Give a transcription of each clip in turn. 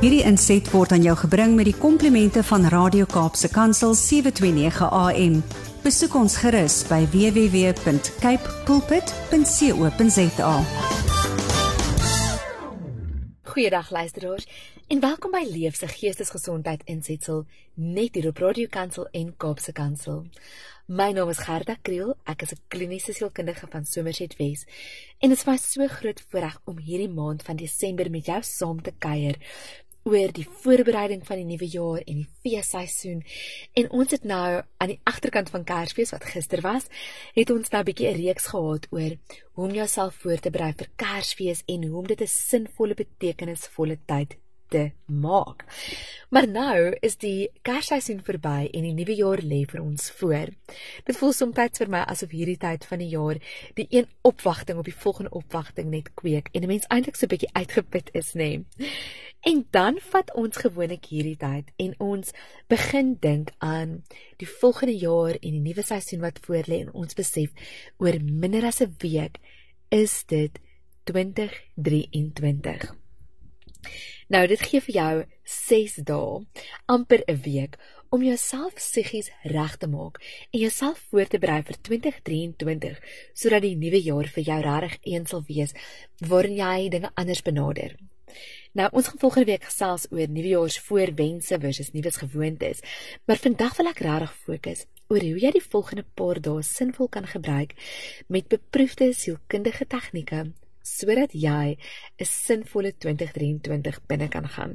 Hierdie inset word aan jou gebring met die komplimente van Radio Kaapse Kansel 729 AM. Besoek ons gerus by www.cape pulpit.co.za. Goeiedag luisteraars en welkom by Leefse Geestesgesondheid insetsel net hier op Radio Kansel en Kaapse Kansel. My naam is Gerda Kriel, ek is 'n kliniese sielkundige van Somerset Wes en dit is my so groot voorreg om hierdie maand van Desember met jou saam te kuier oor die voorbereiding van die nuwe jaar en die feesseisoen. En ons het nou aan die agterkant van Kersfees wat gister was, het ons nou 'n bietjie 'n reeks gehad oor hoe om jouself voor te berei vir Kersfees en hoe om dit 'n sinvolle betekenisvolle tyd te maak. Maar nou is die Kersseisoen verby en die nuwe jaar lê vir ons voor. Dit voel soms vir my asof hierdie tyd van die jaar die een opwagting op die volgende opwagting net kweek en 'n mens eintlik so 'n bietjie uitgeput is, nê. En dan vat ons gewoonlik hierdie tyd en ons begin dink aan die volgende jaar en die nuwe seisoen wat voorlê en ons besef oor minder as 'n week is dit 2023. Nou dit gee vir jou 6 dae, amper 'n week om jouself psigies reg te maak en jouself voor te berei vir 2023 sodat die nuwe jaar vir jou regtig een sal wees waarin jy dinge anders benader. Nou ons gaan volgende week gesels oor nuwejaarsvoorwense versus nuwesgewoontes. Maar vandag wil ek regtig fokus oor hoe jy die volgende paar dae sinvol kan gebruik met beproefde sielkundige tegnieke sodat jy 'n sinvolle 2023 binne kan gaan.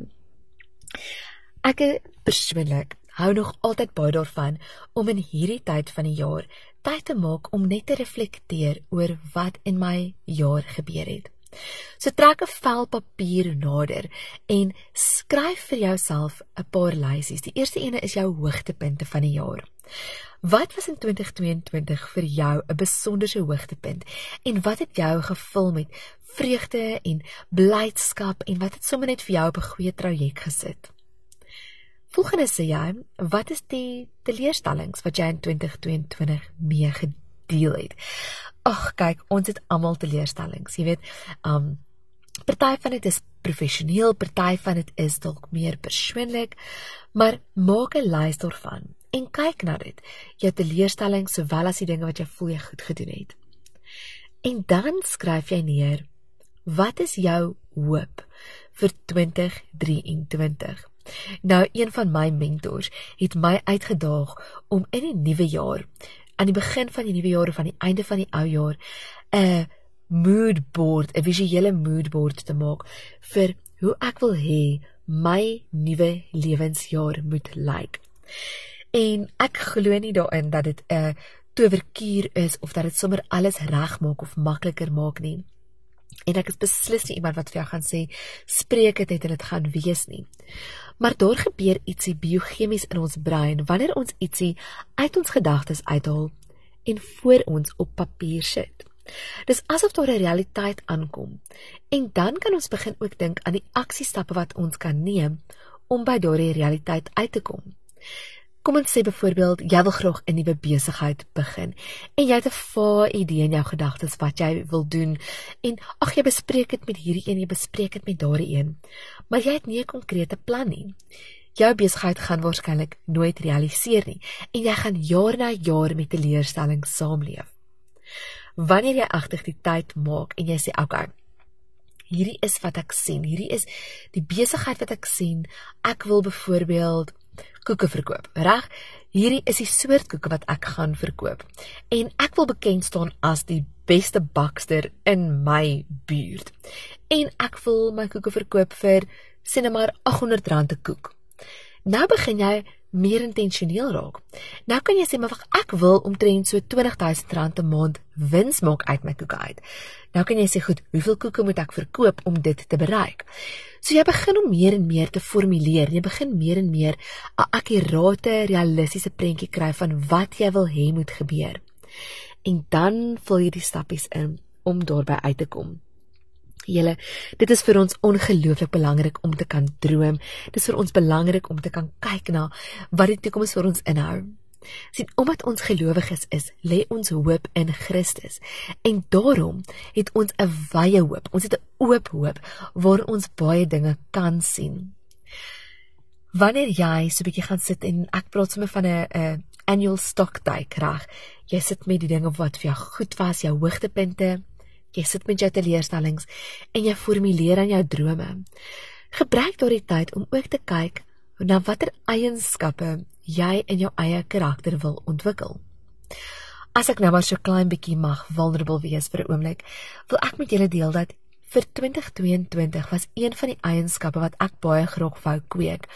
Ek persoonlik hou nog altyd baie daarvan om in hierdie tyd van die jaar tyd te maak om net te reflekteer oor wat in my jaar gebeur het. So trek 'n vel papier nader en skryf vir jouself 'n paar lysies. Die eerste ene is jou hoogtepunte van die jaar. Wat was in 2022 vir jou 'n besonderse hoogtepunt en wat het jou gevul met vreugde en blydskap en wat het sommer net vir jou op 'n goeie traject gesit? Volgende sê jy, wat is die teleurstellings wat jy in 2022 mee gedeel het? ag kyk, ons het almal teleurstellings, jy weet. Um party van dit is professioneel, party van dit is dalk meer persoonlik, maar maak 'n lys daarvan en kyk na dit. Jou teleurstellings sowel as die dinge wat jy voel jy goed gedoen het. En dan skryf jy neer wat is jou hoop vir 2023? Nou een van my mentors het my uitgedaag om in die nuwe jaar aan die begin van die nuwe jaar of aan die einde van die ou jaar 'n mood board, 'n visuele mood board te maak vir hoe ek wil hê my nuwe lewensjaar moet lyk. En ek glo nie daarin dat dit 'n towerkuur is of dat dit sommer alles regmaak of makliker maak nie. En ek is beslis nie iemand wat vir jou gaan sê spreek dit en dit gaan wees nie. Maar daar gebeur ietsie biochemies in ons brein wanneer ons ietsie uit ons gedagtes uithaal en voor ons op papier sit. Dis asof daar 'n realiteit aankom. En dan kan ons begin ook dink aan die aksiestappe wat ons kan neem om by daardie realiteit uit te kom. Kom ons sê byvoorbeeld jy wil graag 'n nuwe besigheid begin en jy het 'n vae idee in jou gedagtes wat jy wil doen en ag jy bespreek dit met hierdie een, jy bespreek dit met daardie een, maar jy het nie 'n konkrete plan nie. Jou besigheid gaan waarskynlik nooit realiseer nie en jy gaan jaar na jaar met teleurstellings saamleef. Wanneer jy agter die tyd maak en jy sê okay, hierdie is wat ek sien, hierdie is die besigheid wat ek sien, ek wil byvoorbeeld koeke verkoop. Reg? Hierdie is die soort koeke wat ek gaan verkoop. En ek wil bekend staan as die beste bakster in my buurt. En ek wil my koeke verkoop vir sien maar R800 'n koek. Nou begin jy meer intentioneel raak. Nou kan jy sê maar wag, ek wil omtrent so R20000 'n maand wins maak uit my koeke uit. Nou kan jy sê goed, hoeveel koeke moet ek verkoop om dit te bereik? So jy begin om meer en meer te formuleer. Jy begin meer en meer 'n akkurate, realistiese prentjie kry van wat jy wil hê moet gebeur. En dan vul jy die stappies in om daarby uit te kom. Julle, dit is vir ons ongelooflik belangrik om te kan droom. Dit is vir ons belangrik om te kan kyk na wat die toekoms vir ons inhou. Sien, omdat ons gelowiges is, lê ons hoop in Christus. En daarom het ons 'n wye hoop. Ons het 'n oop hoop waar ons baie dinge kan sien. Wanneer jy so 'n bietjie gaan sit en ek praat sommer van 'n 'n annual stock take reg. Jy sit met die dinge wat vir jou goed was, jou hoogtepunte. Jy sit met jou teleurstellings en jy formuleer aan jou drome. Gebruik daardie tyd om ook te kyk na watter eienskappe jy in jou eie karakter wil ontwikkel. As ek nou maar so klein bietjie mag vulnerable wees vir 'n oomblik, wil ek met julle deel dat vir 2022 was een van die eienskappe wat ek baie graag wou kweek,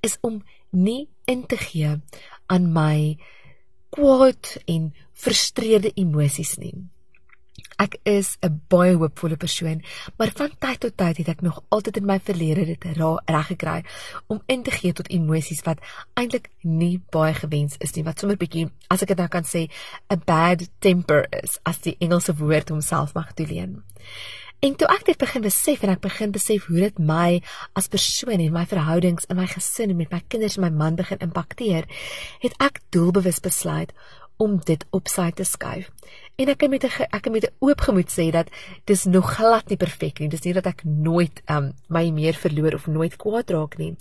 is om nie in te gee aan my kwaad en frustreerde emosies nie. Ek is 'n baie hoopvolle persoon, maar van tyd tot tyd het ek nog altyd in my verlede dit reg gekry om in te gee tot emosies wat eintlik nie baie gewens is nie, wat sommer bietjie, as ek dit nou kan sê, 'n bad temper is, as die Engelse woord homself mag toeleen. En toe ek dit begin besef en ek begin besef hoe dit my as persoon en my verhoudings in my gesin en met my kinders en my man begin impakteer, het ek doelbewus besluit om dit op sy te skuif. En ek kan met 'n ek kan met 'n oop gemoed sê dat dis nog glad nie perfek nie. Dis nie dat ek nooit um my meer verloor of nooit kwaad raak nie.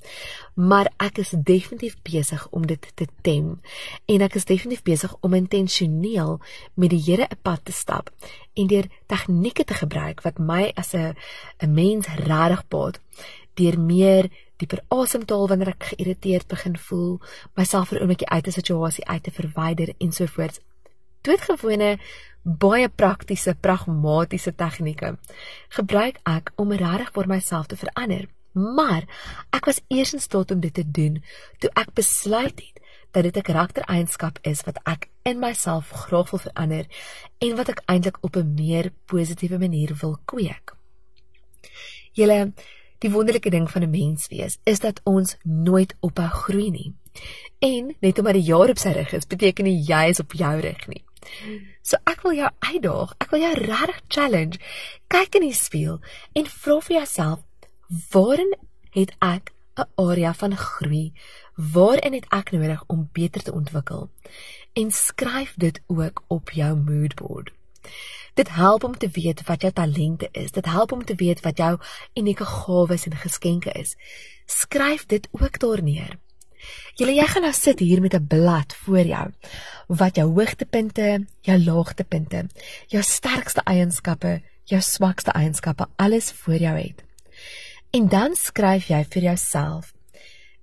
Maar ek is definitief besig om dit te tem. En ek is definitief besig om intentioneel met die Here 'n pad te stap en deur tegnieke te gebruik wat my as 'n 'n mens regtig baat deur meer dieper asemhaal wanneer ek geïrriteerd begin voel, myself vir 'n oombliekie uit 'n situasie uit te verwyder ensovoorts. Doodgewone baie praktiese, pragmatiese tegnieke gebruik ek om regtig vir myself te verander. Maar ek was eers in staat om dit te doen toe ek besluit het dat dit 'n karaktereienskap is wat ek in myself graag wil verander en wat ek eintlik op 'n meer positiewe manier wil kweek. Julle Die wonderlike ding van 'n mens wees is dat ons nooit ophou groei nie. En net omdat die jaar op sy rug is, beteken nie jy is op jou rug nie. So ek wil jou uitdaag, ek wil jou regtig challenge. Kyk in die spieël en vra vir jouself, waarin het ek 'n area van groei? Waarin het ek nodig om beter te ontwikkel? En skryf dit ook op jou mood board. Dit help om te weet wat jou talente is. Dit help om te weet wat jou unieke gawes en geskenke is. Skryf dit ook daar neer. Julle jy gaan nou sit hier met 'n blad voor jou wat jou hoogtepunte, jou laagtepunte, jou sterkste eienskappe, jou swakste eienskappe alles voor jou het. En dan skryf jy vir jouself.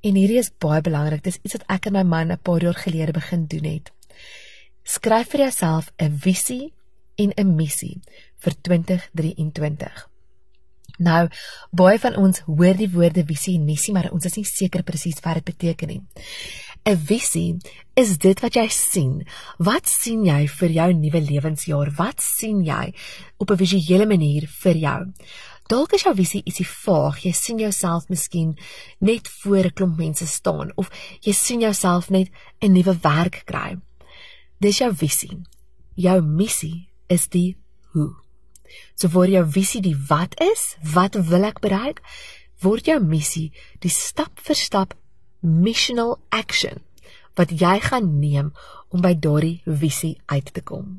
En hierdie is baie belangrik. Dis iets wat ek en my man 'n paar jaar gelede begin doen het. Skryf vir jouself 'n visie en 'n missie vir 2023. Nou, baie van ons hoor die woorde visie en missie, maar ons is nie seker presies wat dit beteken nie. 'n Visie is dit wat jy sien. Wat sien jy vir jou nuwe lewensjaar? Wat sien jy op 'n visuele manier vir jou? Dalk is jou visie ietsie vaag. Jy sien jouself miskien net voor 'n klomp mense staan of jy sien jouself net 'n nuwe werk kry. Dis jou visie. Jou missie is die hoe. So word jou visie die wat is, wat wil ek bereik? Word jou missie die stap vir stap missional action wat jy gaan neem om by daardie visie uit te kom.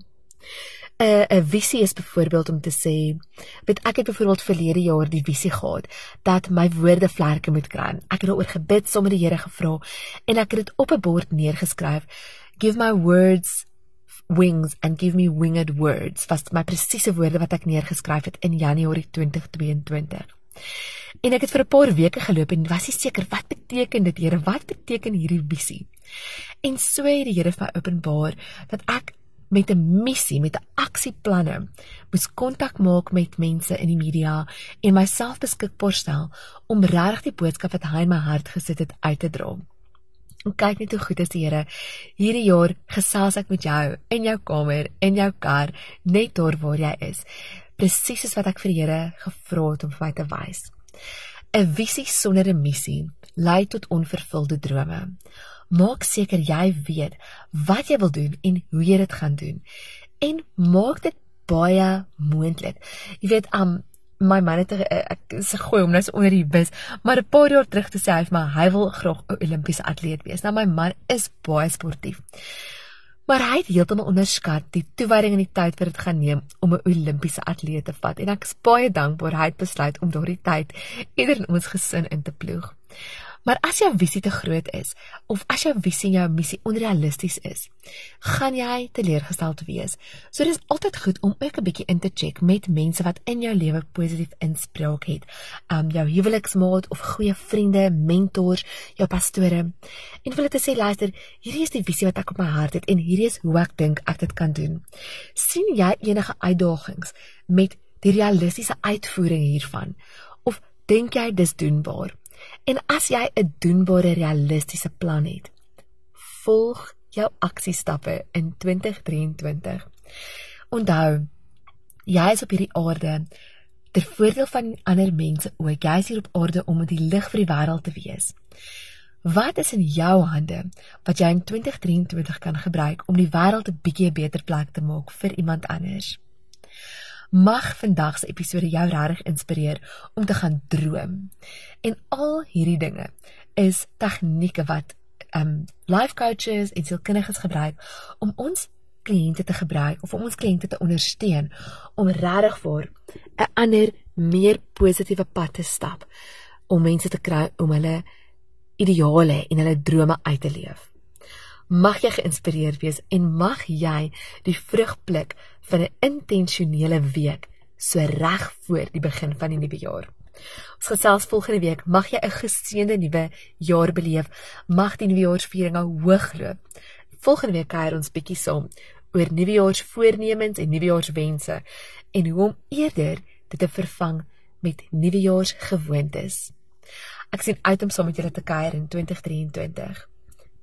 'n 'n visie is byvoorbeeld om te sê, weet ek het byvoorbeeld verlede jaar die visie gehad dat my woorde vlerke moet kry. Ek het daaroor gebid, sommer die Here gevra en ek het dit op 'n bord neergeskryf. Give my words wings and give me winged words was my presiese woorde wat ek neergeskryf het in Januarie 2022. En ek het vir 'n paar weke geloop en was nie seker wat beteken dit Here, wat beteken hierdie visie? En so het die Here vir my openbaar dat ek met 'n missie, met 'n aksieplanne moes kontak maak met mense in die media en myself beskikbaar stel om regtig die boodskap wat hy in my hart gesit het uit te dra. En kyk net hoe goed is die Here. Hierdie jaar gesels ek met jou in jou kamer, in jou kar, net daar waar jy is. Presies soos wat ek vir die Here gevra het om vir my te wys. 'n Visie sonder 'n missie lei tot onvervulde drome. Maak seker jy weet wat jy wil doen en hoe jy dit gaan doen. En maak dit baie moontlik. Jy weet, um my man het eh, ek se gooi hom nou so onder die bus, maar 'n paar jaar terug te sê hy vir my hy wil graag 'n Olimpiese atleet wees. Nou my man is baie sportief. Maar hy het heeltemal onderskat die toewyding en die tyd wat dit gaan neem om 'n Olimpiese atleet te vat en ek is baie dankbaar hy het besluit om daardie tyd eerder in ons gesin in te ploeg. Maar as jou visie te groot is of as jou visie en jou missie onrealisties is, gaan jy teleurgesteld wees. So dis altyd goed om ook 'n bietjie in te check met mense wat in jou lewe positief inspraak het. Um jou huweliksmaat of goeie vriende, mentors, jou pastore. En wil dit sê luister, hierdie is die visie wat ek op my hart het en hierdie is hoe ek dink ek dit kan doen. sien jy enige uitdagings met die realistiese uitvoering hiervan of dink jy dis doenbaar? En as jy 'n doenbare realistiese plan het, volg jou aksiestappe in 2023. Onthou, jy is op hierdie aarde ter voordeel van ander mense ook. Jy is hier op aarde om die lig vir die wêreld te wees. Wat is in jou hande wat jy in 2023 kan gebruik om die wêreld 'n bietjie beter plek te maak vir iemand anders? Mag vandag se episode jou regtig inspireer om te gaan droom. En al hierdie dinge is tegnieke wat um life coaches en sielkundiges gebruik om ons kliënte te gebruik of om ons kliënte te ondersteun om regtig vir 'n ander meer positiewe pad te stap om mense te kry om hulle ideale en hulle drome uit te leef. Mag jy geïnspireerd wees en mag jy die vrug pluk van 'n intentionele week so reg voor die begin van die nuwe jaar. Ons gesels volgende week. Mag jy 'n geseënde nuwe jaar beleef. Mag die nuwejaarsvieringe hoogloop. Volgende week kuier ons bietjie saam oor nuwejaarsvoornemens en nuwejaarswense en hoe om eerder dit te vervang met nuwejaarsgewoontes. Ek sien uit om saam met julle te kuier in 2023.